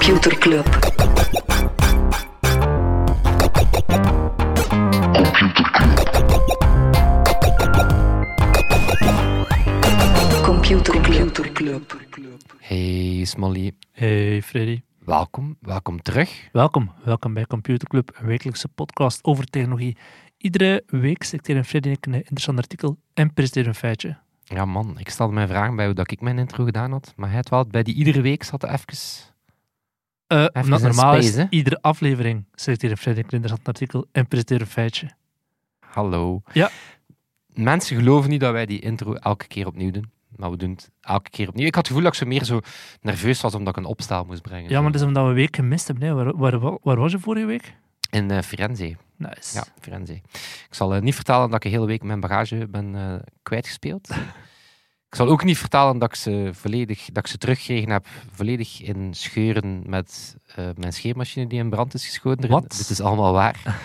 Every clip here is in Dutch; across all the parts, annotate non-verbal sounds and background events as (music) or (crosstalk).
Computer Club. Computer Club. Hey Smolly, Hey Freddy. welkom, welkom terug. Welkom, welkom bij Computer Club, een wekelijkse podcast over technologie. Iedere week selecteren Freddy en ik een interessant artikel en presenteren een feitje. Ja man, ik stelde mij vragen bij hoe dat ik mijn intro gedaan had, maar hij had wel bij die iedere week zat even... Omdat in normaal is, iedere aflevering selecteren Freddy ik een artikel en presenteren een feitje. Hallo. Ja. Mensen geloven niet dat wij die intro elke keer opnieuw doen, maar we doen het elke keer opnieuw. Ik had het gevoel dat ik zo meer zo nerveus was omdat ik een opstel moest brengen. Ja, maar dat is omdat we een week gemist hebben. Hè. Waar, waar, waar was je vorige week? In eh, Firenze. Nice. Ja, Firenze. Ik zal eh, niet vertellen dat ik een hele week mijn bagage ben kwijtgespeeld. Ik zal ook niet vertellen dat ik ze volledig, dat ik ze teruggekregen heb, volledig in scheuren met eh, mijn scheermachine die in brand is geschoten. Wat? Dit is allemaal waar.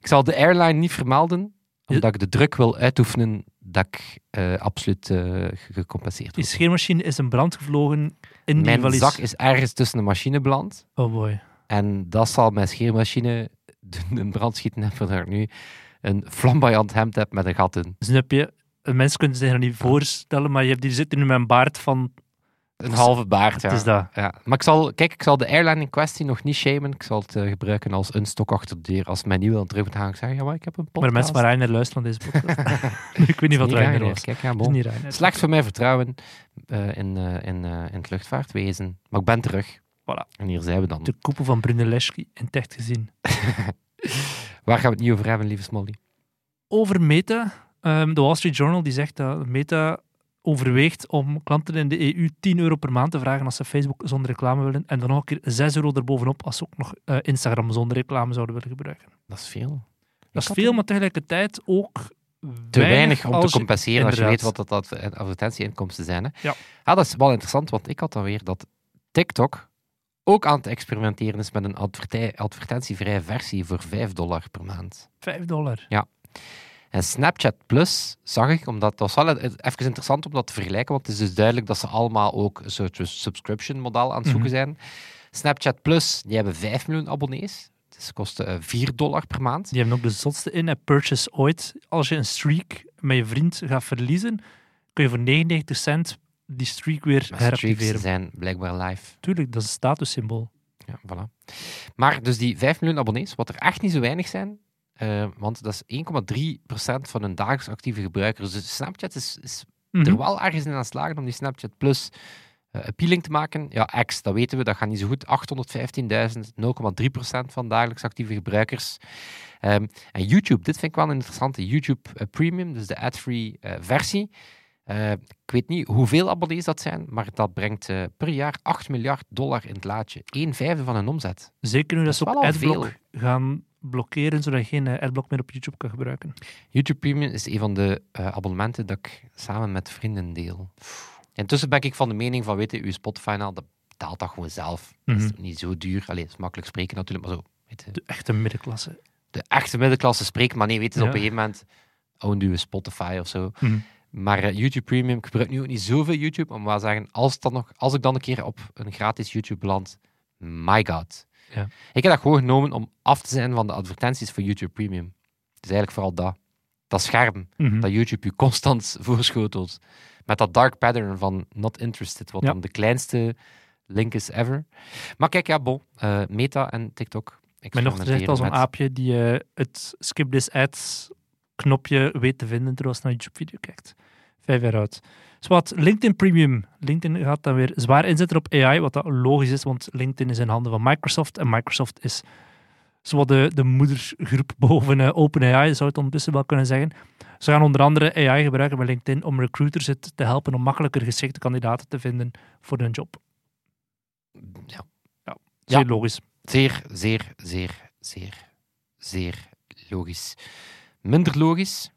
ik zal de airline niet vermelden, omdat ik de druk wil uitoefenen dat ik eh, absoluut eh, ge- gecompenseerd word. scheermachine is in brand gevlogen in die Mijn zak is ergens tussen de machine beland. Oh boy. En dat zal mijn scheermachine (laughs) in brand schieten hebben, dat ik nu een flamboyant hemd heb met een gat in. Snap je? Mensen kunnen zich dat niet voorstellen, maar je hebt hier zitten nu met een baard van... Een halve baard, ja. Het is dat. ja. Maar ik zal, kijk, ik zal de airline in kwestie nog niet shamen. Ik zal het eh, gebruiken als een stok achter de deur. Als mij niet wil terug moet gaan, ik zeggen, ja, maar ik heb een podcast. Maar mensen van Ryanair luisteren naar deze podcast. (laughs) (laughs) ik weet niet wat Ryanair, was. Kijk, ja, bon. Slecht voor mijn vertrouwen eh, in, eh, in, in het luchtvaartwezen. Maar ik ben terug. Voilà. En hier zijn we dan. De koepel van Brunelleschi in het echt gezien. (laughs) Waar gaan we het niet over hebben, lieve Smolly? Over Meta. Ehm, de Wall Street Journal die zegt dat Meta overweegt om klanten in de EU 10 euro per maand te vragen als ze Facebook zonder reclame willen. En dan nog een keer 6 euro erbovenop als ze ook nog eh, Instagram zonder reclame zouden willen gebruiken. Dat is veel. Dat is veel, maar tegelijkertijd ook te weinig om te compenseren als je weet wat dat adver- advertentieinkomsten zijn. Hè? Ja. Ah, dat is wel interessant, want ik had dan weer dat TikTok ook aan het experimenteren is met een adverte- advertentievrije versie voor 5 dollar per maand. 5 dollar. En Snapchat Plus zag ik, omdat dat was wel even interessant om dat te vergelijken, want het is dus duidelijk dat ze allemaal ook een soort subscription model aan het zoeken Mhm. zijn. Snapchat Plus, die hebben 5 miljoen abonnees. Dus ze kosten eh, 4 dollar per maand. Die hebben ook de zotste in-app purchase ooit. Als je een streak met je vriend gaat verliezen, kun je voor 99 cent die streak weer Maar heractiveren. zijn blijkbaar live. Tuurlijk, dat is een statussymbool. Ja, voilà. Maar dus die 5 miljoen abonnees, wat er echt niet zo weinig zijn, eh, want dat is 1,3% van hun dagelijks actieve gebruikers. Dus Snapchat is, is Mhm. er wel ergens in aan slagen om die Snapchat Plus eh, appealing te maken. Ja, X, dat weten we, dat gaat niet zo goed. 815.000, 0,3% van dagelijks actieve gebruikers. Ehm, en YouTube, dit vind ik wel een interessante. YouTube eh, Premium, dus de ad-free versie. Eh, ik weet niet hoeveel abonnees dat zijn, maar dat brengt eh, per jaar 8 miljard dollar in het laadje. 1 vijfde van hun omzet. Zeker nu dat Dat ze ook adblock gaan blokkeren, zodat je geen eh, adblock meer op YouTube kan gebruiken. YouTube Premium is een van de abonnementen dat ik samen met vrienden deel. Intussen ben ik van de mening van, weet je, uw Spotify nou, dat betaalt dat gewoon zelf. Dat is Mhm. niet zo duur. Allee, het is makkelijk spreken natuurlijk, maar zo. Weet je, De echte middenklasse. de echte middenklasse spreekt, maar nee, weet je, Ja. op een gegeven moment own je Spotify of zo. Mhm. Maar eh, YouTube Premium, ik gebruik nu ook niet zoveel YouTube, maar zeggen, als, dan nog, als ik dan een keer op een gratis YouTube beland, my god. Ja. Ik heb dat gewoon genomen om af te zijn van de advertenties voor YouTube Premium. Het is eigenlijk vooral dat. Dat scherm Mhm. dat YouTube je constant (laughs) voorschotelt. Met dat dark pattern van not interested, wat Ja. dan de kleinste link is ever. Maar kijk, ja, bon. eh, Meta en TikTok. Mijn dochter zegt al zo'n met- aapje die eh, het skip this ads knopje weet te vinden terwijl ze naar YouTube-video kijkt. Vijf jaar oud. Dus wat, LinkedIn Premium. LinkedIn gaat dan weer zwaar inzetten op AI, wat dat logisch is, want LinkedIn is in handen van Microsoft en Microsoft is zowat de, de moedergroep (laughs) boven eh, OpenAI, zou je het ondertussen wel kunnen zeggen. Ze gaan onder andere AI gebruiken bij LinkedIn om recruiters het te helpen om makkelijker geschikte kandidaten te vinden voor hun job. Ja. Zeer Ja. logisch. Zeer, zeer, zeer, zeer, zeer logisch. Minder logisch.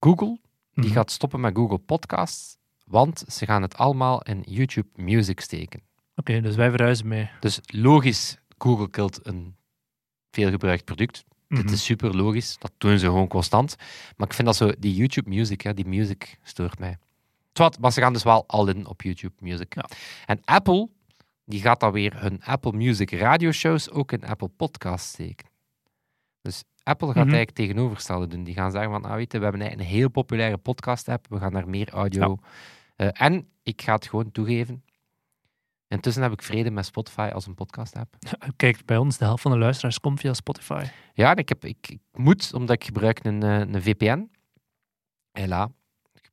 Google die Mhm. gaat stoppen met Google Podcasts, want ze gaan het allemaal in YouTube Music steken. Oké, dus wij verhuizen mee. Dus logisch, Google kilt een veelgebruikt product. Mhm. Dit is super logisch, dat doen ze gewoon constant. Maar ik vind dat zo, die YouTube Music, hè, die music stoort mij. Zwat, maar ze gaan dus wel al in op YouTube Music. Ja. En Apple die gaat dan weer hun Apple Music radioshows ook in Apple Podcasts steken. Dus Apple gaat Mhm. eigenlijk tegenovergestelde doen. Die gaan zeggen van, ah, weet je, we hebben een heel populaire podcast-app, we gaan daar meer audio... Eh, en ik ga het gewoon toegeven. Intussen heb ik vrede met Spotify als een podcast-app. (laughs) Kijk, bij ons, de helft van de luisteraars komt via Spotify. Ja, ik, heb, ik, ik moet, omdat ik gebruik een, eh, een VPN. Hela.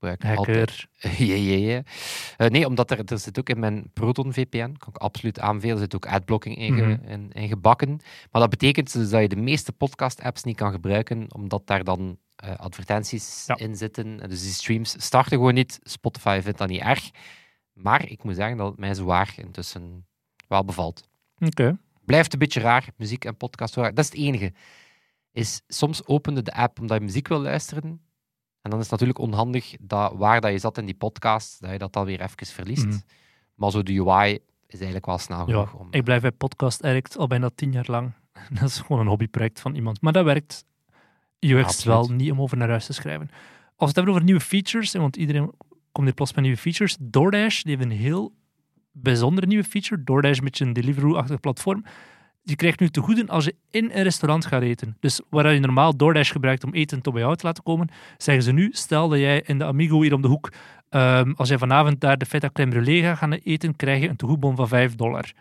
Altijd... Hacker. (laughs) ja, ja, ja. Eh, nee, omdat er, er zit ook in mijn Proton VPN, kan ik absoluut aanbevelen, er zit ook adblocking in, Mhm. in, in gebakken. Maar dat betekent dus dat je de meeste podcast-apps niet kan gebruiken, omdat daar dan eh, advertenties Ja. in zitten. En Dus die streams starten gewoon niet. Spotify vindt dat niet erg. Maar ik moet zeggen dat het mij zwaar intussen wel bevalt. Oké. Blijft een beetje raar, muziek en podcast. Dat is het enige. Is, soms opende de app omdat je muziek wil luisteren. En dan is het natuurlijk onhandig dat waar dat je zat in die podcast, dat je dat dan weer even verliest. Mhm. Maar zo de UI is eigenlijk wel snel Ja, genoeg. Om... ik blijf bij Podcast Addict al bijna tien jaar lang. (laughs) Dat is gewoon een hobbyproject van iemand. Maar dat werkt UX Absoluut. wel niet om over naar huis te schrijven. Als we het hebben over nieuwe features, want iedereen komt hier plots met nieuwe features. DoorDash die heeft een heel bijzondere nieuwe feature. DoorDash is een beetje een Deliveroo-achtig platform. Je krijgt nu te goeden als je in een restaurant gaat eten. Dus waar je normaal DoorDash gebruikt om eten tot bij jou te laten komen, zeggen ze nu, stel dat jij in de Amigo hier om de hoek, ehm, als jij vanavond daar de feta brûlée gaat gaan eten, krijg je een tegoedbon van 5 dollar.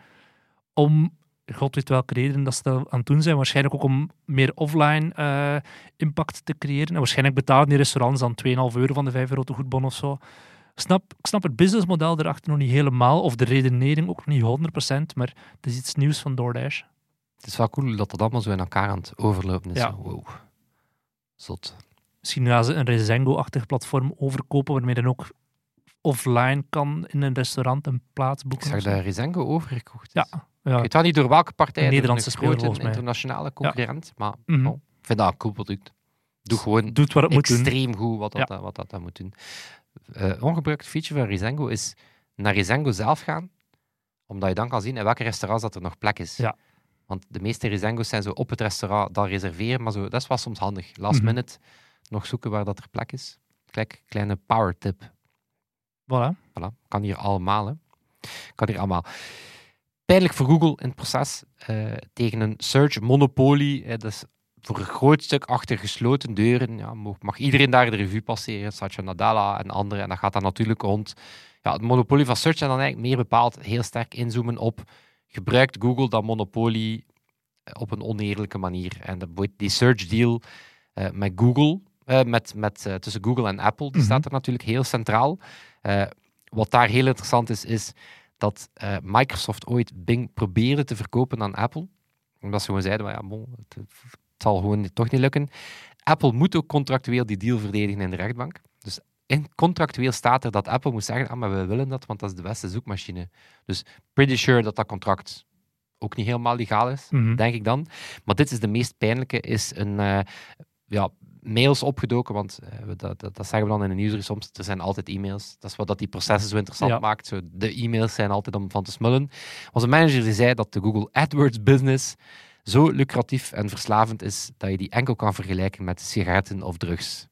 Om, god weet welke reden dat ze aan het doen zijn, waarschijnlijk ook om meer offline eh, impact te creëren. En waarschijnlijk betalen die restaurants dan 2,5 euro van de 5 euro tegoedbon of zo. Snap, ik snap het businessmodel erachter nog niet helemaal, of de redenering ook nog niet 100%, maar het is iets nieuws van DoorDash. Het is wel cool dat dat allemaal zo in elkaar aan het overlopen is. Ja. Wow. Zot. Misschien gaan ze een Rezengo-achtig platform overkopen, waarmee dan ook offline kan in een restaurant een plaats Ik boeken. zag of zo. dat Rezengo overgekocht Ja, is. ja. Ik weet wel niet door welke partij. Een Nederlandse speler, mij. internationale concurrent. Maar Mhm. oh, ik vind dat een cool product. Doe gewoon Doet wat het moet doen. extreem goed wat dat, Ja. wat dat, dat moet doen. Eh ongebruikt feature van Rezengo is naar Rezengo zelf gaan, omdat je dan kan zien in welke restaurants dat er nog plek is. Ja. Want de meeste Rezengo's zijn zo op het restaurant dan reserveren, maar zo, dat is wel soms handig. Last Mhm. minute nog zoeken waar dat er plek is. Kijk, kleine power tip. Voilà. Voilà, kan hier allemaal. Hè. Kan hier allemaal. Pijnlijk voor Google in het proces eh, tegen een search monopolie. hè, dus voor een groot stuk achter gesloten deuren ja, mag, mag iedereen daar de revue passeren. Satya Nadella en anderen. En dat gaat dan natuurlijk rond ja, het monopolie van search. En dan eigenlijk meer bepaald heel sterk inzoomen op gebruikt Google dat monopolie eh, op een oneerlijke manier. En de, die search deal eh, met Google, eh, met, met, tussen Google en Apple, die Mhm. staat er natuurlijk heel centraal. Wat daar heel interessant is, is dat Microsoft ooit Bing probeerde te verkopen aan Apple. Omdat ze gewoon zeiden, van, ja, bon, het, het zal gewoon toch niet lukken. Apple moet ook contractueel die deal verdedigen in de rechtbank. In contractueel staat er dat Apple moet zeggen, ah, maar we willen dat, want dat is de beste zoekmachine. Dus pretty sure dat dat contract ook niet helemaal legaal is Mhm. denk ik dan. Maar dit is de meest pijnlijke, is een eh, ja, mails opgedoken, want eh, dat, dat, dat zeggen we dan in de nieuwsbrief soms, er zijn altijd e-mails. Dat is wat dat die processen zo interessant Ja. maakt. Zo, de e-mails zijn altijd om van te smullen. Onze manager die zei dat de Google AdWords business zo lucratief en verslavend is, dat je die enkel kan vergelijken met sigaretten of drugs.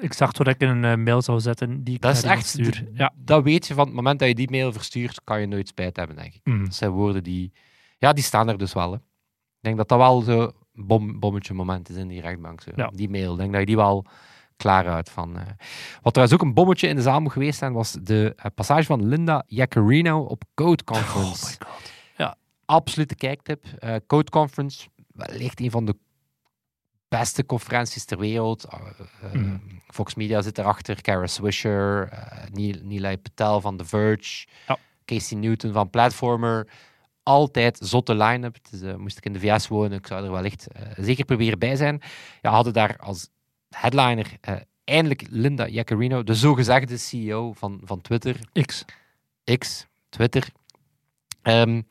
Ik zag wat ik in een eh, mail zou zetten die ik Dat is echt, stuur. Ja. dat weet je van het moment dat je die mail verstuurt, kan je nooit spijt hebben, denk ik. Mhm. Dat zijn woorden die, ja, die staan er dus wel. Hè. Ik denk dat dat wel zo'n bom, bommetje moment is in die rechtbank. Zo. Ja. Die mail, ik denk dat je die wel klaar uit van. eh. Wat trouwens ook een bommetje in de zaal moet geweest zijn, was de eh, passage van Linda Jaccarino op Code Oh Conference. my god. Absolute kijktip. Code Conference, wellicht een van de beste conferenties ter wereld. Eh, eh, Mhm. Fox Media zit erachter, Kara Swisher, eh Neil, Nilay Patel van The Verge, Ja. Casey Newton van Platformer. Altijd zotte line-up. Dus, moest ik in de VS wonen, ik zou er wellicht zeker proberen bij zijn. Ja, hadden daar als headliner eindelijk Linda Jaccarino, de zogezegde CEO van, van Twitter, X. X, Twitter. Ehm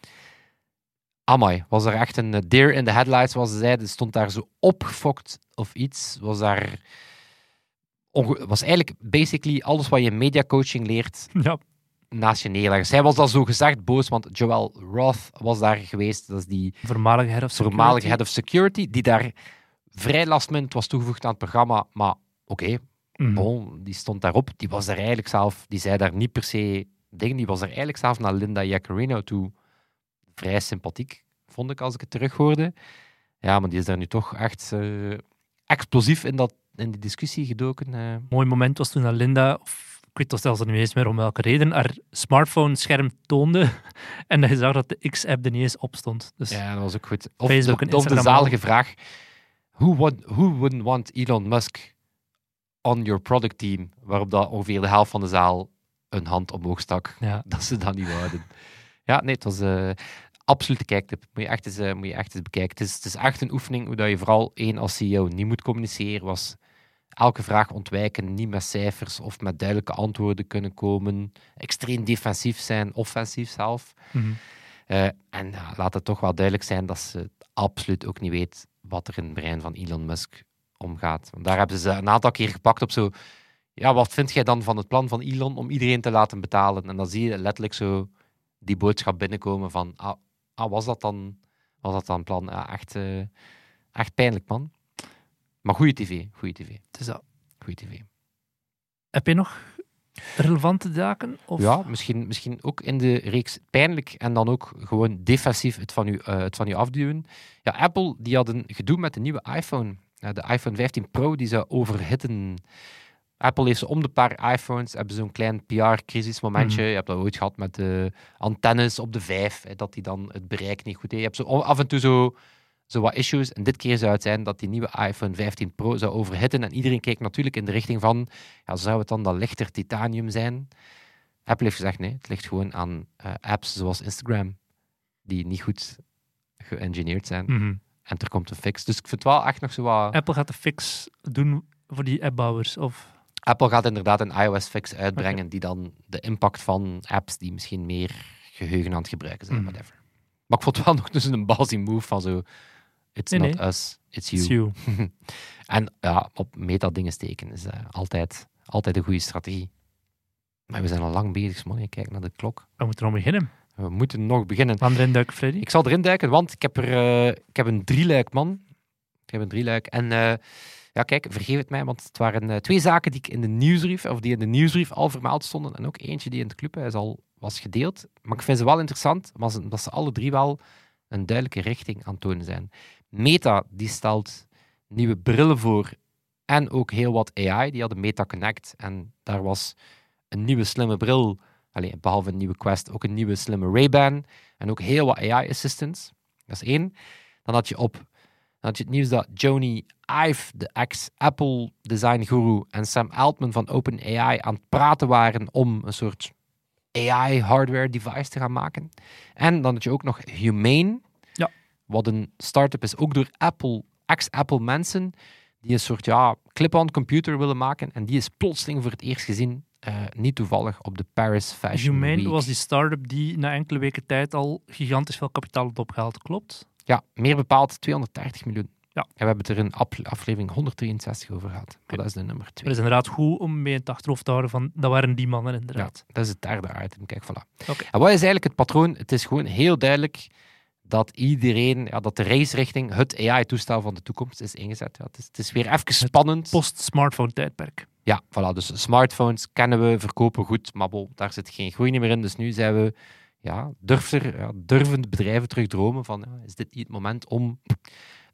amai, was er echt een eh, deer in the headlights, zoals ze zeiden. Stond daar zo opgefokt of iets. Was daar... was eigenlijk basically alles wat je in mediacoaching leert (laughs) Ja. naast je neerleggen. Zij was dan zo gezegd boos, want Joel Roth was daar geweest. Dat is die Voormalige head of security. voormalige head of security, die daar vrij last minute was toegevoegd aan het programma. Maar oké, Mhm. Bon, die stond daarop. Die was daar eigenlijk zelf, die zei daar niet per se dingen. Die was er eigenlijk zelf naar Linda Jaccarino toe vrij sympathiek, vond ik, als ik het terughoorde. Ja, maar die is daar nu toch echt eh, explosief in, dat, in die discussie gedoken. eh. mooi moment was toen Linda, of ik weet toch zelfs niet eens meer om welke reden, haar smartphone-scherm toonde (laughs) en dat je zag dat de X-app er niet eens op stond. Dus Ja, dat was ook goed. Of, Facebook de, of de zalige vraag: who, would, who wouldn't want Elon Musk on your product team? Waarop dat ongeveer de helft van de zaal een hand omhoog stak. ja. (laughs) Dat ze dat niet wouden. Ja, nee, het was eh absoluut kijktip. Moet je echt eens, eh, moet je echt eens bekijken. Het is, het is echt een oefening hoe dat je vooral één als CEO niet moet communiceren. Was elke vraag ontwijken, niet met cijfers of met duidelijke antwoorden kunnen komen. Extreem defensief zijn, offensief zelf. Mhm. Eh, en ja, laat het toch wel duidelijk zijn dat ze absoluut ook niet weet wat er in het brein van Elon Musk omgaat. Want daar hebben ze een aantal keer gepakt op zo... Ja, wat vind jij dan van het plan van Elon om iedereen te laten betalen? En dan zie je letterlijk zo die boodschap binnenkomen van... Ah, ah was dat dan was dat dan plan? Ja, echt, eh, echt pijnlijk, man. Maar goede tv, goede tv, Dus dat. goede tv. Heb je nog relevante zaken? Of? Ja, misschien, misschien ook in de reeks pijnlijk en dan ook gewoon defensief het van u, eh, het van u afduwen. Ja, Apple die had een gedoe met de nieuwe iPhone. De iPhone 15 Pro die zou overhitten. Apple heeft om de paar iPhones hebben zo'n klein PR-crisismomentje. Mhm. Je hebt dat ooit gehad met de antennes op de 5, hè, dat die dan het bereik niet goed deed. Je hebt zo af en toe zo, zo wat issues. En dit keer zou het zijn dat die nieuwe iPhone 15 Pro zou overhitten. En iedereen keek natuurlijk in de richting van, ja, zou het dan dat lichter titanium zijn? Apple heeft gezegd nee, het ligt gewoon aan eh, apps zoals Instagram, die niet goed geëngineerd zijn. Mhm. En er komt een fix. Dus ik vind het wel echt nog zo wat... Apple gaat de fix doen voor die appbouwers. Of... Apple gaat inderdaad een iOS-fix uitbrengen die dan de impact van apps die misschien meer geheugen aan het gebruiken zijn, Mhm. whatever. Maar ik vond het wel (laughs) nog dus een ballsy move van zo... It's Nee, not nee. us, it's you. It's you. (laughs) En ja, op meta-dingen steken is eh, altijd, altijd een goede strategie. Maar we zijn al lang bezig, man. Kijk naar de klok. We moeten nog beginnen. We moeten nog beginnen. Gaan erin duiken, Freddy? Ik zal erin duiken, want ik heb, er, eh, ik heb een drieluik, man. Ik heb een drieluik. En eh, ja, kijk, vergeef het mij, want het waren eh, twee zaken die ik in de nieuwsbrief, of die in de nieuwsbrief al vermeld stonden. En ook eentje die in het clubhuis al was gedeeld. Maar ik vind ze wel interessant, omdat ze alle drie wel een duidelijke richting aan tonen zijn. Meta, die stelt nieuwe brillen voor en ook heel wat AI. Die hadden Meta Connect en daar was een nieuwe slimme bril, Allee, behalve een nieuwe Quest, ook een nieuwe slimme Ray-Ban en ook heel wat AI-assistants. Dat is één. Dan had je op had je het nieuws dat Joni Ive, de ex-Apple design guru, en Sam Altman van OpenAI aan het praten waren om een soort AI-hardware device te gaan maken. En dan had je ook nog Humane, Ja. wat een start-up is, ook door Apple, ex-Apple mensen, die een soort ja, clip-on computer willen maken. En die is plotseling voor het eerst gezien, eh, niet toevallig, op de Paris Fashion Humane Week. was die start-up die na enkele weken tijd al gigantisch veel kapitaal had opgehaald. Klopt? Ja, meer bepaald 230 miljoen. Ja. En we hebben het er in aflevering 163 over gehad. Maar dat is de nummer Dat 2. is inderdaad goed om mee in het achterhoofd te houden van dat waren die mannen Ja, inderdaad. dat is het derde item. Kijk, voilà. Oké. En wat is eigenlijk het patroon? Het is gewoon heel duidelijk dat iedereen, ja, dat de race richting het AI-toestel van de toekomst is ingezet. Ja, het, is, het is weer even spannend. Post-smartphone tijdperk. Ja, voilà. Dus smartphones kennen we, verkopen goed, maar daar zit geen groei meer in. Dus nu zijn we, ja, durfder, ja, durven bedrijven terug dromen van, ja, is dit niet het moment om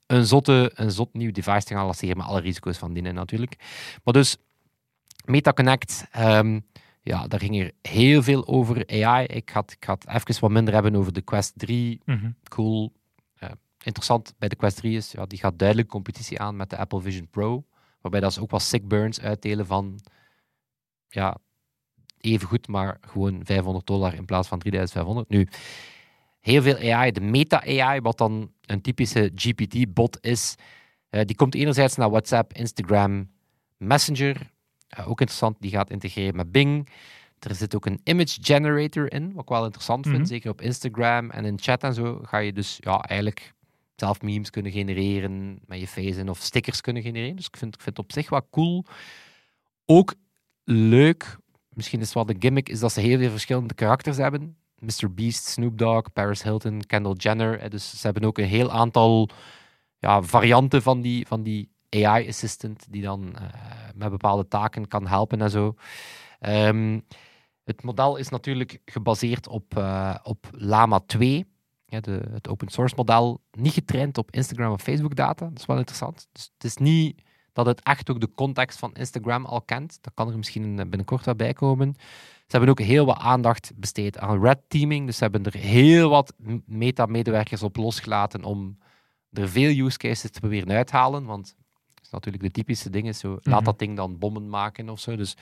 een, zotte, een zot nieuw device te gaan lanceren, met alle risico's van dienen natuurlijk. Maar dus, MetaConnect, ehm ja, daar ging er heel veel over AI. Ik ga, het- ik het even wat minder hebben over de Quest 3, Mhm. cool. Interessant bij de Quest 3 is, ja, die gaat duidelijk competitie aan met de Apple Vision Pro. Waarbij dat ze ook wel sick burns uitdelen van, ja, even goed, maar gewoon 500 dollar in plaats van 3500. Nu, heel veel AI, de meta-AI, wat dan een typische GPT-bot is, eh, die komt enerzijds naar WhatsApp, Instagram, Messenger. Eh, ook interessant, die gaat integreren met Bing. Er zit ook een image generator in, wat ik wel interessant vind. Mhm. Zeker op Instagram en in chat en zo ga je dus ja, eigenlijk zelf memes kunnen genereren met je face in of stickers kunnen genereren. Dus ik vind, ik vind het op zich wel cool. Ook leuk, misschien is wel de gimmick, is dat ze heel veel verschillende karakters hebben. Mr. Beast, Snoop Dogg, Paris Hilton, Kendall Jenner. Dus ze hebben ook een heel aantal ja, varianten van die, van die AI-assistant die dan eh, met bepaalde taken kan helpen en zo. Ehm, het model is natuurlijk gebaseerd op, eh, op Lama 2. ja, de, het open source model, niet getraind op Instagram of Facebook data. Dat is wel interessant. Dus het is niet dat het echt ook de context van Instagram al kent. Dat kan er misschien binnenkort wel bij komen. Ze hebben ook heel wat aandacht besteed aan red teaming. Dus ze hebben er heel wat meta-medewerkers op losgelaten om er veel use cases te proberen uithalen. Want dat is natuurlijk de typische dingen. Zo, Laat Mhm. dat ding dan bommen maken of zo. Dus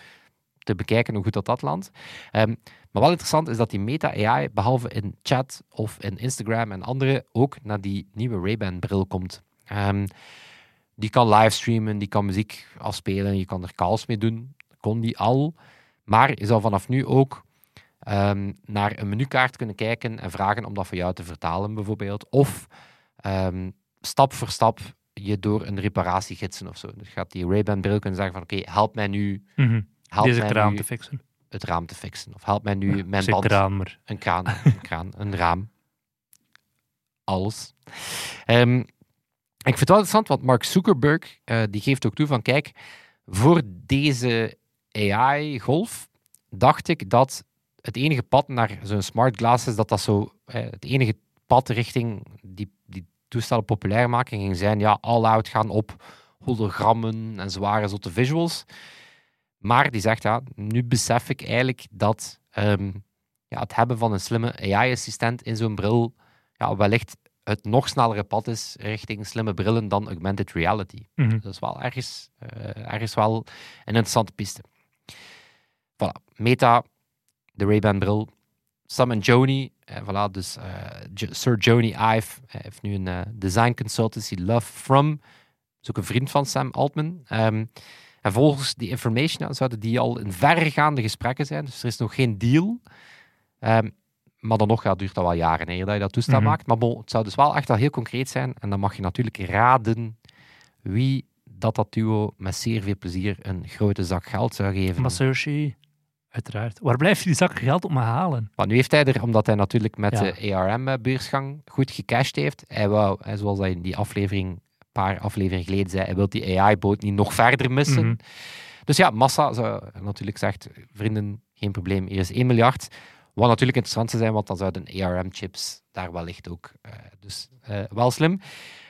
te bekijken hoe goed dat, dat landt. Ehm, maar wel interessant is dat die Meta-AI, behalve in chat of in Instagram en andere, ook naar die nieuwe Ray-Ban-bril komt. Ehm, die kan livestreamen, die kan muziek afspelen, je kan er calls mee doen. Kon die al. Maar je zal vanaf nu ook ehm, naar een menukaart kunnen kijken en vragen om dat voor jou te vertalen, bijvoorbeeld. Of ehm, stap voor stap je door een reparatie gidsen of zo. Dus gaat die Ray-Ban-bril kunnen zeggen van oké, help mij nu, Mhm. help Deze mij nu te fixen. het raam te fixen. Of help mij nu mijn Zeg band... kraan. Een kraan, een kraan, een raam. Alles. Ehm, ik vind het wel interessant, want Mark Zuckerberg eh, die geeft ook toe van kijk, voor deze AI-golf dacht ik dat het enige pad naar zo'n smart glasses, dat dat zo eh, het enige pad richting die, die toestellen populair maken ging zijn, ja, all-out gaan op hologrammen en zware zotte visuals. Maar die zegt, ja, nu besef ik eigenlijk dat ehm, ja, het hebben van een slimme AI-assistent in zo'n bril ja, wellicht het nog snellere pad is richting slimme brillen dan augmented reality. Mhm. Dat is wel ergens, eh, ergens wel een interessante piste. Voilà, Meta, de Ray-Ban bril, Sam en Joni, eh, voilà, dus eh, Sir Joni Ive hij heeft nu een eh, design consultancy, Love From, is ook een vriend van Sam Altman. Ehm, en volgens die information zouden die al in verregaande gesprekken zijn, dus er is nog geen deal. Ehm, maar dan nog ja, duurt dat wel jaren eer dat je dat toestel Mhm. maakt. Maar bon, het zou dus wel echt al heel concreet zijn. En dan mag je natuurlijk raden wie dat dat duo met zeer veel plezier een grote zak geld zou geven. Masayoshi, uiteraard. Waar blijft die zak geld op me halen? Maar nu heeft hij er, omdat hij natuurlijk met Ja. de ARM-beursgang goed gecashed heeft, hij wou, zoals hij in die aflevering, een paar afleveringen geleden zei, hij wil die AI-boot niet nog verder missen. Mhm. Dus ja, Massa zou natuurlijk zegt, vrienden, geen probleem, hier is 1 miljard. Wat natuurlijk interessant zou zijn, want dan zouden ARM-chips daar wellicht ook. eh, dus eh, wel slim.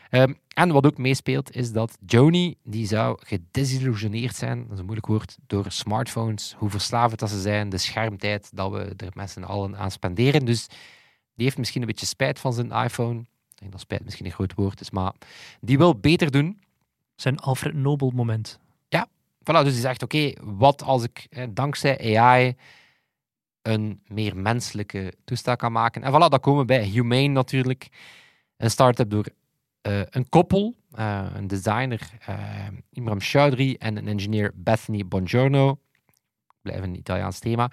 Ehm, en wat ook meespeelt, is dat Joni, die zou gedesillusioneerd zijn, dat is een moeilijk woord, door smartphones, hoe verslavend dat ze zijn, de schermtijd dat we er met z'n allen aan spenderen. Dus die heeft misschien een beetje spijt van zijn iPhone. Ik denk dat spijt misschien een groot woord is, maar die wil beter doen. Zijn Alfred Nobel moment. Voilà, dus die zegt, oké, wat als ik eh, dankzij AI een meer menselijke toestel kan maken. En voilà, dan komen we bij Humane natuurlijk. Een start-up door eh, een koppel, eh, een designer, eh, Imram Choudhury, en een engineer, Bethany Bongiorno. Blijven een Italiaans thema.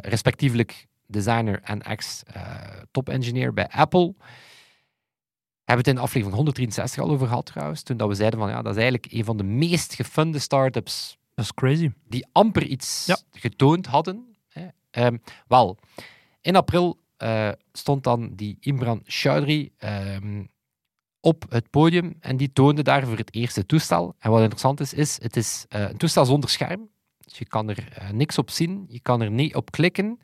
Respectievelijk designer en ex-top-engineer bij Apple. Hebben we het in aflevering 163 al over gehad trouwens. Toen dat we zeiden van ja, dat is eigenlijk een van de meest gefunde startups Dat is crazy. die amper iets Ja. getoond hadden. Ehm, wel, in april eh, stond dan die Imran Choudhury ehm, op het podium en die toonde daar voor het eerste toestel. En wat interessant is, is het is eh, een toestel zonder scherm. Dus je kan er eh, niks op zien, je kan er niet op klikken.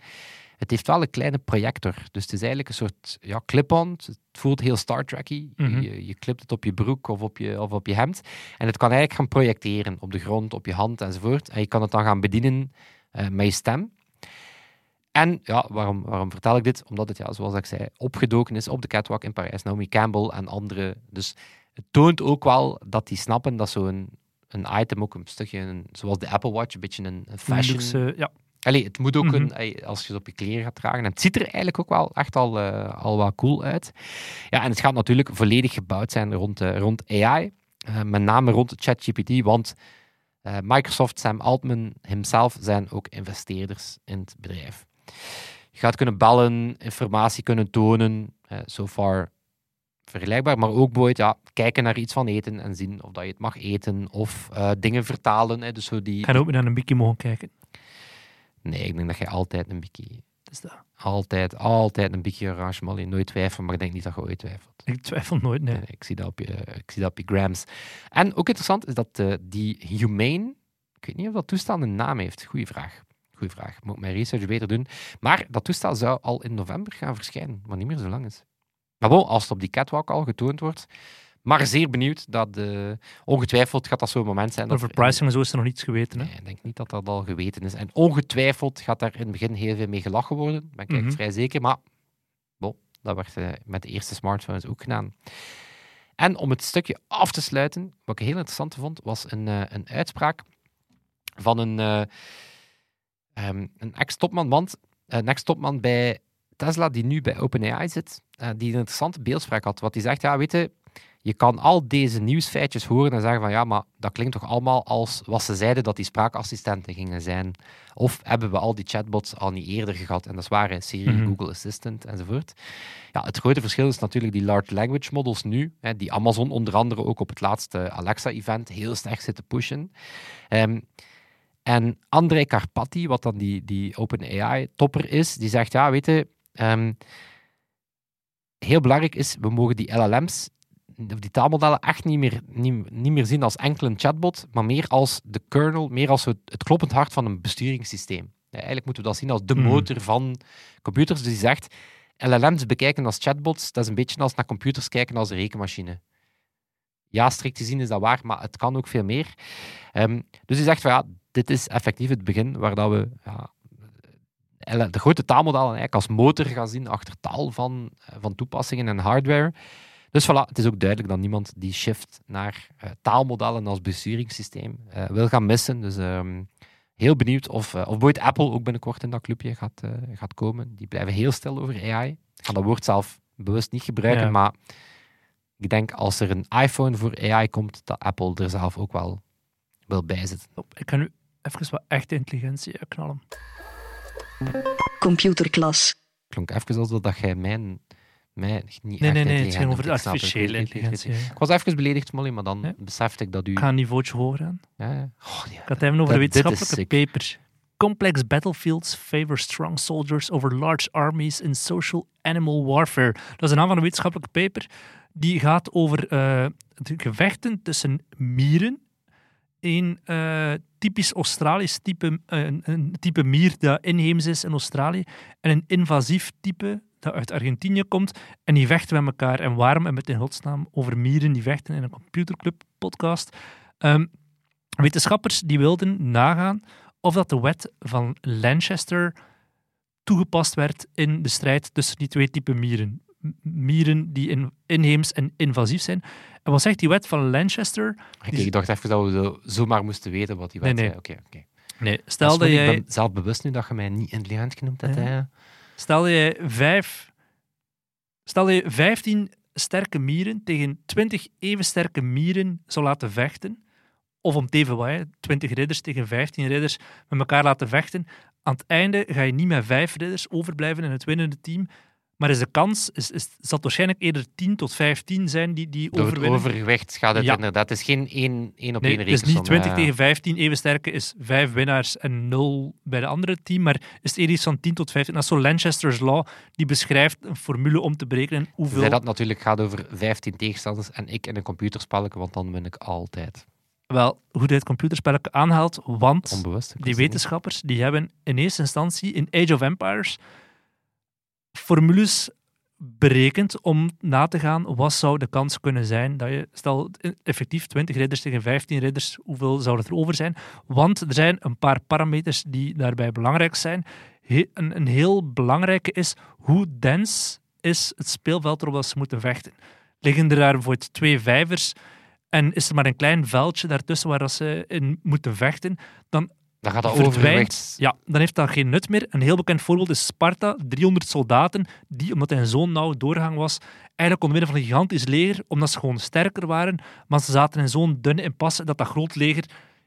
Het heeft wel een kleine projector. Dus het is eigenlijk een soort ja, clip-on. Het voelt heel Star Trek-y. Mhm. je, je klipt het op je broek of op je, of op je hemd. En het kan eigenlijk gaan projecteren op de grond, op je hand enzovoort. En je kan het dan gaan bedienen met je stem. En ja, waarom, waarom vertel ik dit? Omdat het, ja, zoals ik zei, opgedoken is op de catwalk in Parijs. Naomi Campbell en anderen. Dus het toont ook wel dat die snappen dat zo'n een item ook een stukje, een- zoals de Apple Watch, een beetje een, fashion... Luxe, ja. Allee, het moet ook Mhm. een, als je het op je kleren gaat dragen. En het ziet er eigenlijk ook wel echt al, eh, al wat cool uit. Ja, en het gaat natuurlijk volledig gebouwd zijn rond, eh, rond AI. Eh, met name rond ChatGPT, want Microsoft, Sam Altman himself zijn ook investeerders in het bedrijf. Je gaat kunnen bellen, informatie kunnen tonen, eh so far vergelijkbaar, maar ook bijvoorbeeld ja, kijken naar iets van eten en zien of dat je het mag eten, of eh, dingen vertalen. Hè, dus zo die, ook naar een bikkie mogen kijken. Nee, ik denk dat je altijd een bikkie is dat. Altijd, altijd een bikkie molly. Nooit twijfelen, maar ik denk niet dat je ooit twijfelt. Ik twijfel nooit, nee. Ik, zie dat op je, ik zie dat op je grams. En ook interessant is dat eh, die Humane, ik weet niet of dat toestel een naam heeft. Goeie vraag. Goeie vraag. Moet ik mijn research beter doen. Maar dat toestel zou al in november gaan verschijnen, wat niet meer zo lang is. Maar bon, als het op die catwalk al getoond wordt. Maar zeer benieuwd. Dat, eh, ongetwijfeld gaat dat zo'n moment zijn. Over er in- pricing en zo is er nog niets geweten. Hè? Nee, ik denk niet dat dat al geweten is. En ongetwijfeld gaat daar in het begin heel veel mee gelachen worden. Ben ik eigenlijk Mhm. vrij zeker. Maar bon, dat werd eh, met de eerste smartphones ook gedaan. En om het stukje af te sluiten, wat ik heel interessant vond, was een, eh, een uitspraak van een, eh, ehm, een ex-topman, want een ex-topman bij Tesla, die nu bij OpenAI zit, eh, die een interessante beeldspraak had. Wat hij zegt, ja, weet je, je kan al deze nieuwsfeitjes horen en zeggen van ja, maar dat klinkt toch allemaal als wat ze zeiden dat die spraakassistenten gingen zijn. Of hebben we al die chatbots al niet eerder gehad en dat waren Siri, Mhm. Google Assistant enzovoort. Ja, het grote verschil is natuurlijk die large language models nu, hè, die Amazon onder andere ook op het laatste Alexa-event heel sterk zit te pushen. Ehm, en Andrei Karpathy, wat dan die, die OpenAI-topper is, die zegt, ja, weet je, ehm, heel belangrijk is, we mogen die LLM's, of die taalmodellen, echt niet meer, niet, niet meer zien als enkel een chatbot, maar meer als de kernel, meer als het, het kloppend hart van een besturingssysteem. Ja, eigenlijk moeten we dat zien als de Mhm. motor van computers. Dus die zegt, LLM's bekijken als chatbots, dat is een beetje als naar computers kijken als een rekenmachine. Ja, strikt gezien is dat waar, maar het kan ook veel meer. Ehm, dus hij zegt van ja, dit is effectief het begin waar dat we ja, de grote taalmodellen eigenlijk als motor gaan zien achter taal van, eh, van toepassingen en hardware. Dus voilà, het is ook duidelijk dat niemand die shift naar eh, taalmodellen als besturingssysteem eh, wil gaan missen. Dus ehm, heel benieuwd of, of Apple ook binnenkort in dat clubje gaat, gaat komen. Die blijven heel stil over AI. Ik ga dat woord zelf bewust niet gebruiken, Ja. maar ik denk als er een iPhone voor AI komt, dat Apple er zelf ook wel wil bijzitten. Ik ga nu even wat echte intelligentie uitknallen. Computerklas. Klonk even alsof dat jij mijn, mij niet Nee, echt nee, nee, het ging over de artificiële intelligentie. Ik was even beledigd, Molly, maar dan Ja. besefte ik dat u... Ik ga een niveautje hoger gaan. Ja, ja. Oh, ja. Ik ga het hebben over de wetenschappelijke paper. Complex battlefields favor strong soldiers over large armies in social animal warfare. Dat is de naam van een wetenschappelijke paper. Die gaat over eh, de gevechten tussen mieren. Een eh, typisch Australisch type, eh, een, een type mier dat inheems is in Australië. En een invasief type dat uit Argentinië komt. En die vechten met elkaar. En waarom we het in godsnaam over mieren die vechten in een computerclub podcast? Ehm, wetenschappers die wilden nagaan of dat de wet van Lanchester toegepast werd in de strijd tussen die twee typen mieren. Mieren die in, inheems en invasief zijn. En wat zegt die wet van Lanchester? Oké, ik dacht even dat we zo, zomaar moesten weten wat die wet Nee, nee. zei. Oké, oké. Nee, stel dat jij... Ik ben zelf bewust nu dat je mij niet intelligent genoemd hebt. Ja. hè. Stel dat je vijf. Stel dat je 15 sterke mieren tegen 20 even sterke mieren zou laten vechten. Of om wat, hè, 20 ridders tegen 15 ridders met elkaar laten vechten. Aan het einde ga je niet met vijf ridders overblijven in het winnende team. Maar is de kans, is, is, zal het waarschijnlijk eerder 10 tot 15 zijn die, die Door het overwinnen. overgewicht gaat het Ja. inderdaad. Het is geen één, één op Nee, één het is niet 20 tegen 15 even sterke, is 5 winnaars en 0 bij de andere team, maar is het eerder iets van 10 tot 15. Dat is zo Lanchester's Law, die beschrijft een formule om te berekenen hoeveel... Zij dat natuurlijk gaat over 15 tegenstanders en ik in een computerspelletje, want dan win ik altijd. Wel, hoe het computerspelletje aanhaalt, want die het wetenschappers die hebben in eerste instantie in Age of Empires formules berekend om na te gaan wat zou de kans kunnen zijn dat je, stel effectief 20 ridders tegen 15 ridders, hoeveel zou het er over zijn? Want er zijn een paar parameters die daarbij belangrijk zijn. Een, een heel belangrijke is hoe dens is het speelveld erop ze moeten vechten. Liggen er daar bijvoorbeeld twee vijvers en is er maar een klein veldje daartussen waar ze in moeten vechten, dan Dan gaat dat overgewicht... Ja, dan heeft dat geen nut meer. Een heel bekend voorbeeld is Sparta. 300 soldaten die, omdat hij een zo'n nauw doorgang was, eigenlijk winnen van een gigantisch leger, omdat ze gewoon sterker waren. Maar ze zaten in zo'n dunne impasse dat dat groot leger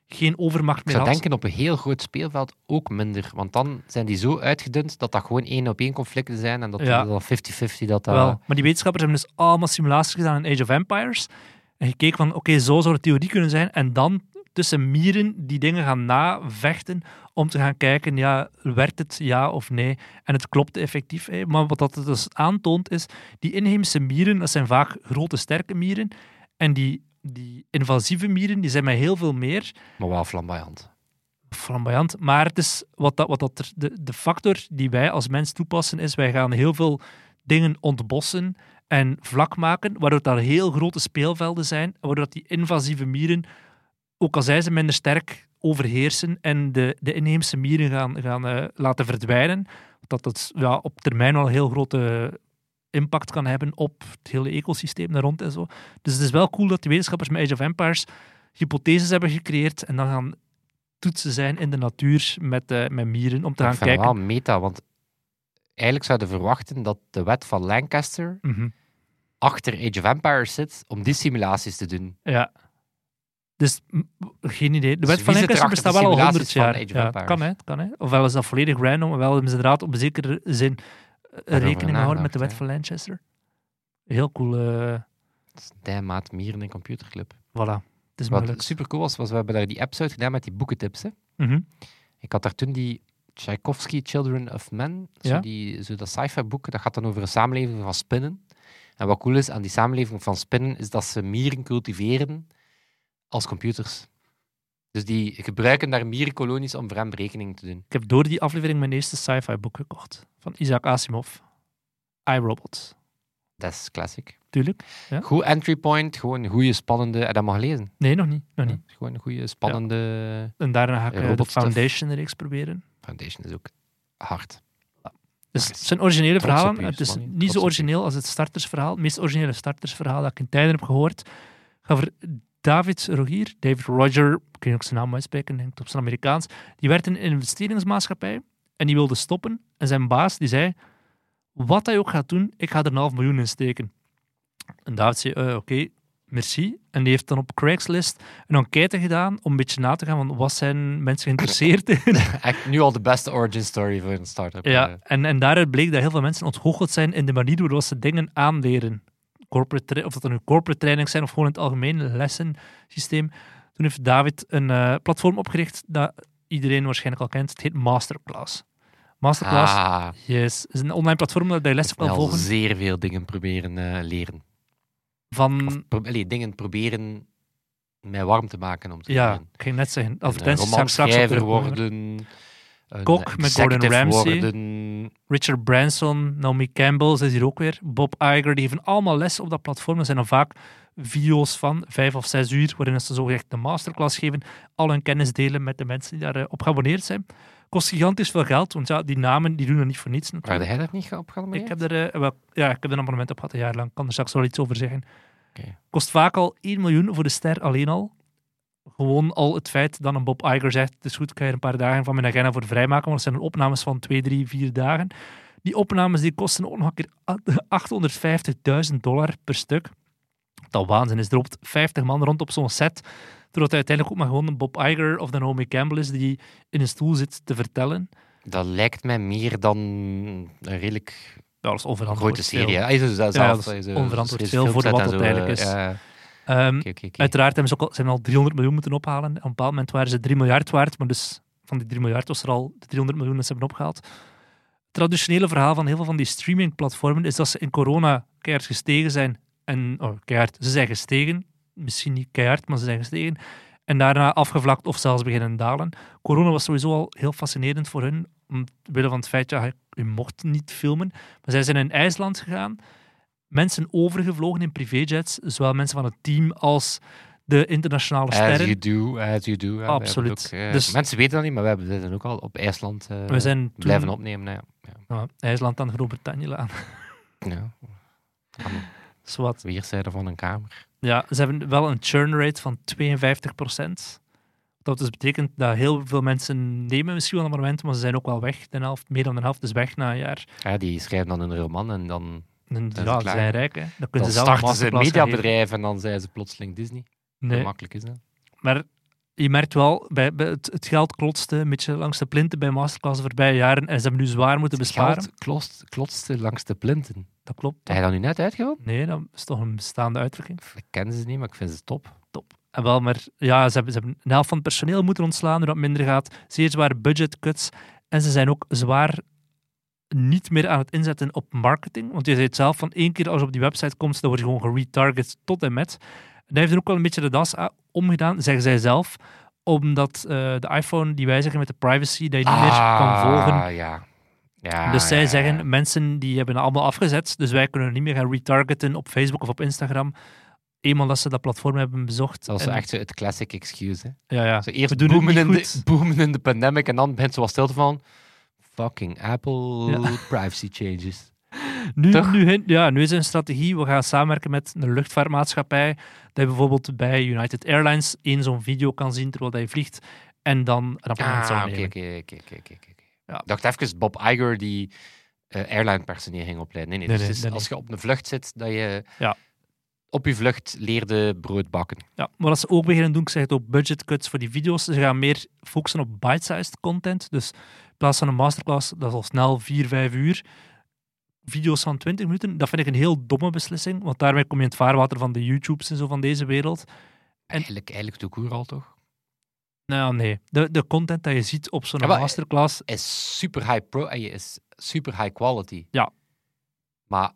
geen overmacht Ik meer zou had. denken op een heel groot speelveld ook minder. Want dan zijn die zo uitgedund dat dat gewoon één op één conflicten zijn. En dat Ja. dat 50-50 dat dat... Wel, maar die wetenschappers hebben dus allemaal simulaties gedaan in Age of Empires. En gekeken van, oké, zo zou de theorie kunnen zijn. En dan tussen mieren die dingen gaan navechten om te gaan kijken, ja, werkt het ja of nee? En het klopt effectief. Hè. Maar wat dat dus aantoont is, die inheemse mieren, dat zijn vaak grote, sterke mieren. En die, die invasieve mieren, die zijn met heel veel meer Maar wel flamboyant. flamboyant. Maar het is wat dat, wat dat de, de factor die wij als mens toepassen is, wij gaan heel veel dingen ontbossen en vlak maken, waardoor daar heel grote speelvelden zijn, waardoor die invasieve mieren, ook al zijn ze minder sterk, overheersen en de, de inheemse mieren gaan, gaan eh, laten verdwijnen. Dat dat ja, op termijn wel een heel grote impact kan hebben op het hele ecosysteem daar rond en zo. Dus het is wel cool dat de wetenschappers met Age of Empires hypotheses hebben gecreëerd en dan gaan toetsen zijn in de natuur met, eh, met mieren om te gaan kijken. wel meta, want eigenlijk zouden verwachten dat de wet van Lancaster Mhm. achter Age of Empires zit om die simulaties te doen. Ja. Dus geen idee. De wet van er Lancaster bestaat wel al simulaties honderd van jaar. Age of Ja, kan, hè, kan hè. Ofwel is dat volledig random, ofwel hebben ze inderdaad op zekere zin eh, rekening gehouden met de wet van Lancaster. Heel cool. eh Dat is een maat mieren in computerclub. voilà. Het is Wat super cool was, was we hebben daar die episode gedaan met die boekentips. Hè. Mhm. Ik had daar toen die Tchaikovsky Children of Men, zo, die, zo dat sci-fi boek, dat gaat dan over een samenleving van spinnen. En wat cool is aan die samenleving van spinnen, is dat ze mieren cultiveren als computers. Dus die gebruiken daar mierenkolonies om voor hem berekeningen te doen. Ik heb door die aflevering mijn eerste sci-fi boek gekocht. Van Isaac Asimov. iRobot. Dat is classic. Tuurlijk. Ja. Goed entry point, gewoon een goede, spannende... En dat mag lezen. Nee, nog niet. Nog niet. Gewoon een goede, spannende... En daarna ga ik eh, de. Foundation-reeks proberen. Foundation is ook hard. Dus het zijn originele verhalen. u, Het is niet zo origineel als het startersverhaal. Het meest originele startersverhaal dat ik in tijden heb gehoord. Ga over David Rogier, David Roger, ik kan ook zijn naam uitspreken, denk ik op zijn Amerikaans. Die werd in een investeringsmaatschappij en die wilde stoppen. En zijn baas die zei, wat hij ook gaat doen, ik ga er een half miljoen in steken. En David zei, eh, oké, merci. En die heeft dan op Craigslist een enquête gedaan om een beetje na te gaan van wat zijn mensen geïnteresseerd in. (laughs) (laughs) Echt nu al de beste origin story voor een start-up. Ja, eh. en, en daaruit bleek dat heel veel mensen ontgoocheld zijn in de manier waarop ze dingen aanleren. Corporate of dat er nu corporate training zijn of gewoon in het algemeen lessensysteem. Toen heeft David een eh, platform opgericht dat iedereen waarschijnlijk al kent. Het heet Masterclass. Masterclass, Ah, yes, is een online platform dat je lessen kan volgen zeer veel dingen proberen eh, leren. van... Of pro- allee, dingen proberen mij warm te maken om te Ja, leren. ik ging net zeggen, advertenties ga ik straks op romanschrijver terugkomen. worden. Kok met Gordon Ramsay. Worden. Richard Branson, Naomi Campbell, ze is hier ook weer. Bob Iger, die geven allemaal les op dat platform. Er zijn dan vaak video's van vijf of zes uur, waarin ze zogezegd een masterclass geven, al hun kennis delen met de mensen die daarop geabonneerd zijn. Kost gigantisch veel geld, want ja, die namen die doen er niet voor niets Waar natuurlijk. jij daar niet op Ik heb er, eh, wel, ja, ik heb er een abonnement op gehad een jaar lang. Ik kan er straks wel iets over zeggen. Kost vaak al 1 miljoen voor de ster alleen al. Gewoon al het feit dat een Bob Iger zegt, het is goed, ik ga er een paar dagen van mijn agenda voor vrijmaken, want het zijn opnames van 2, 3, 4 dagen. Die opnames die kosten ook nog een keer 850.000 dollar per stuk. Dat waanzin is. Er loopt 50 man rond op zo'n set, terwijl hij uiteindelijk ook maar gewoon een Bob Iger of de Naomi Campbell is die in een stoel zit te vertellen. Dat lijkt mij meer dan een redelijk Ja, dat is onverantwoord. grote serie. Hij is zelf, Ja, dat is eh, onverantwoord veel voor wat dat zo, eigenlijk eh, is. ja, Ehm. Uiteraard hebben ze ook al, zijn al 300 miljoen moeten ophalen. Op een bepaald moment waren ze 3 miljard waard, maar dus van die 3 miljard was er al de 300 miljoen dat ze hebben opgehaald. Het traditionele verhaal van heel veel van die streamingplatformen is dat ze in corona keihard gestegen zijn. En, oh, keihard, ze zijn gestegen. Misschien niet keihard, maar ze zijn gestegen. En daarna afgevlakt of zelfs beginnen dalen. Corona was sowieso al heel fascinerend voor hun, omwille van het feit dat je, je mocht niet filmen. Maar zij zijn in IJsland gegaan, mensen overgevlogen in privéjets, zowel mensen van het team als de internationale As sterren. you do, as you do. We Absoluut. Ook, eh, Dus- mensen weten dat niet, maar we hebben dit ook al op IJsland eh, We zijn toen blijven opnemen. Ja. Ja. IJsland aan Groot-Brittannië aan. (laughs) Ja. Zwat. weerszijden van een kamer. Ja, ze hebben wel een churn rate van 52%. Dat dus betekent dat heel veel mensen nemen misschien wel een abonnement, maar ze zijn ook wel weg. De helft, meer dan de helft is weg na een jaar. Ja, die schrijven dan een roman en dan, ja, ze zijn rijk. Hè. Dan dan kunnen ze zelf starten ze een mediabedrijf en dan zijn ze plotseling Disney. Hoe Nee, makkelijk is dat? maar je merkt wel, bij, bij het, het geld klotste een beetje langs de plinten bij Masterclass de voorbije jaren en ze hebben nu zwaar moeten besparen. Geld klotst, klotste langs de plinten. Dat klopt. Heb je dat nu net uitgehaald? Nee, dat is toch een bestaande uitdrukking. Ik ken ze niet, maar ik vind ze top. En wel, maar ja, ze hebben, ze hebben een helft van het personeel moeten ontslaan, doordat het minder gaat. Zeer zware budget cuts. En ze zijn ook zwaar niet meer aan het inzetten op marketing. Want je zei het zelf, van één keer als je op die website komt, dan word je gewoon geretarget tot en met. En dat heeft er ook wel een beetje de das omgedaan, zeggen zij zelf. Omdat eh, de iPhone die wijzigen met de privacy, dat je niet meer kan volgen. Ah, ja. Ja, dus zij ja, zeggen, mensen die hebben het allemaal afgezet, dus wij kunnen niet meer gaan retargeten op Facebook of op Instagram. Eenmaal dat ze dat platform hebben bezocht. Dat is En- echt zo het classic excuse. Hè. Ja, ja. Zo eerst We doen het boomen in, de, (laughs) boomen in de pandemic en dan begint ze wat stil van. Fucking Apple Ja. (laughs) privacy changes. Nu, Toch? nu, ja, nu is een strategie. We gaan samenwerken met een luchtvaartmaatschappij. Dat je bijvoorbeeld bij United Airlines één zo'n video kan zien terwijl je vliegt. En dan een zou Ah, oké, nemen. oké, oké, oké. Ik dacht even Bob Iger die eh, airline personeel ging opleiden. Nee, nee. Nee, dus nee, als je op een vlucht zit, dat je Ja. op je vlucht leerde brood bakken. Ja, maar wat ze ook beginnen doen, ik zeg het ook, budget cuts voor die video's. Ze gaan meer focussen op bite-sized content. Dus plaats van een masterclass, dat is al snel 4, 5 uur. Video's van 20 minuten, dat vind ik een heel domme beslissing. Want daarmee kom je in het vaarwater van de YouTubes en zo van deze wereld. En- Eigenlijk, eigenlijk de koer al toch? Nou nee. De, de content dat je ziet op zo'n Ja, maar- masterclass, Is super high pro en je is super high quality. Ja. Maar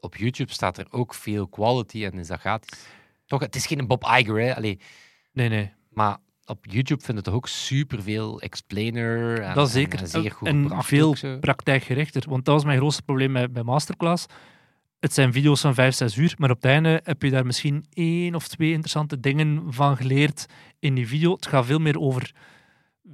op YouTube staat er ook veel quality en is dat gratis. Toch, het is geen Bob Iger, hè? Allee, nee, nee. maar op YouTube vinden toch ook superveel explainer. En, Dat zeker. En, zeer goed en veel ook praktijkgerichter. Want dat was mijn grootste probleem bij, bij Masterclass. Het zijn video's van 5, 6 uur, maar op het einde heb je daar misschien één of twee interessante dingen van geleerd in die video. Het gaat veel meer over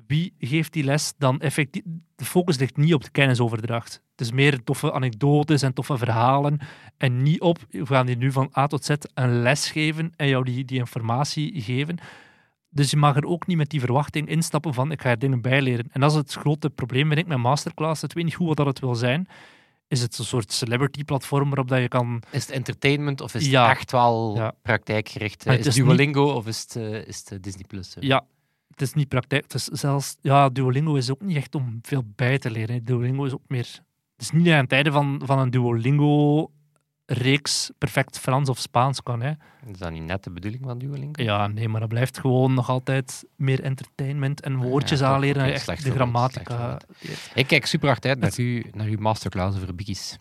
wie geeft die les dan effectief. De focus ligt niet op de kennisoverdracht. Het is meer toffe anekdotes en toffe verhalen. En niet op, we gaan die nu van A tot Z een les geven en jou die, die informatie geven. Dus je mag er ook niet met die verwachting instappen van ik ga er dingen bijleren. En dat is het grote probleem, vind ik, met Masterclass. Ik weet niet goed wat dat het wil zijn. Is het een soort celebrity-platform waarop dat je kan... Is het entertainment of is het Ja. echt wel Ja. praktijkgericht? Is het het is Duolingo of is het, eh, is het eh, Disney Plus? Ja, het is niet praktijk. Het is zelfs... Ja, Duolingo is ook niet echt om veel bij te leren. Duolingo is ook meer... Het is niet aan tijden van, van een Duolingo-reeks perfect Frans of Spaans kan. Hè. Is dat niet net de bedoeling van Duolingo? Ja, nee, maar dat blijft gewoon nog altijd meer entertainment en woordjes Ja, toch. aanleren. Echt de grammatica. Ik kijk super hard uit naar, uw, naar uw masterclass over bikkies.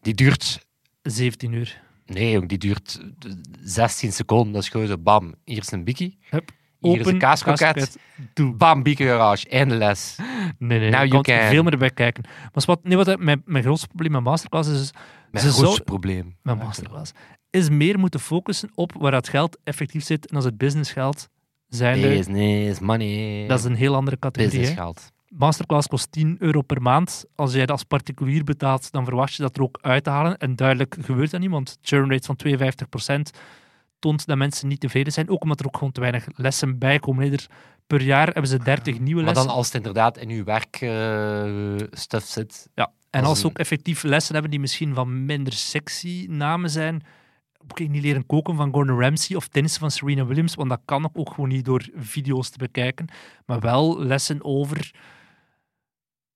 Die duurt 17 uur. Nee, jong, die duurt eh, 16 seconden. Dat is gewoon zo, bam, hier is een bikkie. Hup, Hier is een. Doe. Bam, bikkie garage, einde les. Nee, nee, Now komt can. veel meer bij kijken. Maar wat, nee, wat mijn, mijn grootste probleem met Masterclass is, Mijn Ze grootste zou- probleem. met Masterclass, is meer moeten focussen op waar dat geld effectief zit. En als het businessgeld zijn, Business, money. dat is een heel andere categorie. hè. businessgeld. Masterclass kost 10 euro per maand. Als jij dat als particulier betaalt, dan verwacht je dat er ook uit te halen. En duidelijk gebeurt dat niet, want churn rate van 52% toont dat mensen niet tevreden zijn. Ook omdat er ook gewoon te weinig lessen bij komen. Er- per jaar hebben ze 30 nieuwe Maar lessen. dan als het inderdaad in uw werkstuff zit. Ja, en Als als ze een- ook effectief lessen hebben die misschien van minder sexy namen zijn. Oké, niet leren koken van Gordon Ramsay of tennissen van Serena Williams, want dat kan ook gewoon niet door video's te bekijken. Maar wel lessen over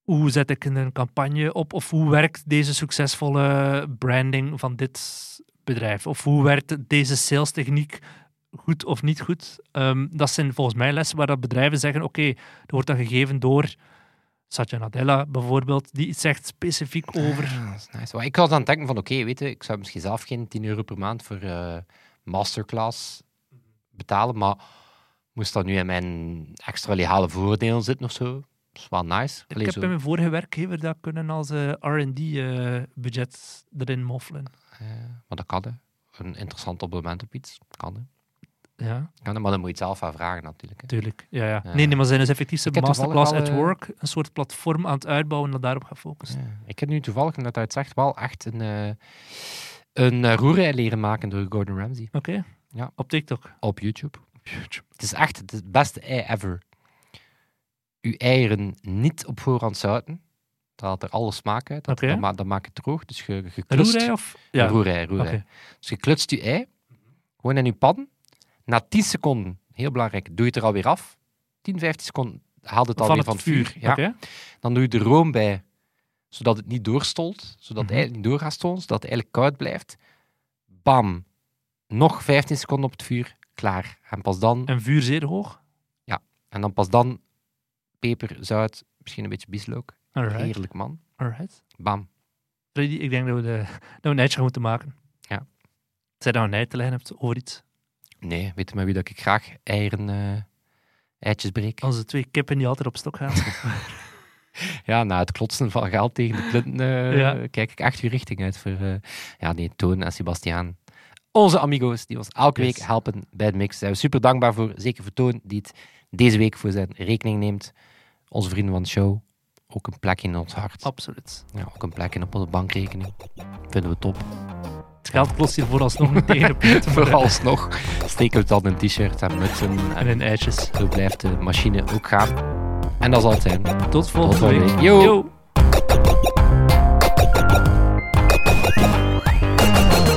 hoe zet ik een campagne op of hoe werkt deze succesvolle branding van dit bedrijf of hoe werkt deze salestechniek goed of niet goed. Ehm, dat zijn volgens mij lessen waar dat bedrijven zeggen, oké, dat wordt dan gegeven door Satya Nadella bijvoorbeeld, die iets zegt specifiek over... Ah, dat is nice. Maar ik was aan het denken van, oké, weet je, ik zou misschien zelf geen 10 euro per maand voor eh, masterclass betalen, maar moest dat nu in mijn extra legale voordelen zitten of zo? Dat is wel nice. Ik heb zo. bij mijn vorige werkgever dat kunnen als eh, R&D-budget erin moffelen. Eh, maar dat kan, hè. Een interessant abonnement op iets. Kan, hè. Ja, Kan, maar dan moet je het zelf aan vragen, natuurlijk. Hè. tuurlijk. Ja, ja. Nee, nee, maar zijn dus effectief zijn Masterclass at eh, Work een soort platform aan het uitbouwen dat daarop gaat focussen. Ja. Ik heb nu toevallig, net uit zegt, wel echt een, eh een uh, leren maken door Gordon Ramsay. Oké? Ja. Op TikTok. Op YouTube. Het is echt het beste ei ever. Uw eieren niet op voorhand zouten. Haalt er alle smaak uit. Dat, Oké. dat, ma- dat maakt het droog. Dus je, je klutst... roerij of? Ja. Ja. Oké. Dus je klutst je ei. Gewoon in je pan. Na 10 seconden, heel belangrijk, doe je het er alweer af. 10, 15 seconden haal het alweer van het vuur. Ja. Dan doe je de room bij, zodat het niet doorstolt. Zodat Mhm. het eigenlijk niet door gaat stolen, zodat het eigenlijk koud blijft. Bam. Nog 15 seconden op het vuur. Klaar. En pas dan, En vuur zeer hoog? en dan pas dan peper, zout, misschien een beetje bieslook. Alright. Heerlijk, man. Alright. Bam. Freddy, ik denk dat we, de, dat we een gaan moeten maken. Ja. Zij dat je een ei te leggen hebt over iets. Nee, weet je met wie dat ik graag eieren, eh, eitjes breek? Onze twee kippen die altijd op stok gaan. (laughs) ja, na het klotsen van geld tegen de punten eh, (laughs) Ja. kijk ik echt uw richting uit voor eh, ja, nee, Toon en Sebastiaan. Onze amigo's die ons elke Yes. week helpen bij de mix. Daar zijn we super dankbaar voor. Zeker voor Toon, die het deze week voor zijn rekening neemt. Onze vrienden van de show. Ook een plekje in ons hart. Absoluut. Ja, ook een plekje op onze bankrekening. Vinden we top. Het geld kost hier vooralsnog niet tegen. (laughs) Vooralsnog steken we het dan in t-shirt en mutsen. En En in ijsjes. zo blijft de machine ook gaan. En dat zal het zijn. Tot volgende volgende week. week. Yo. Yo.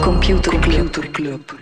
Computer Club.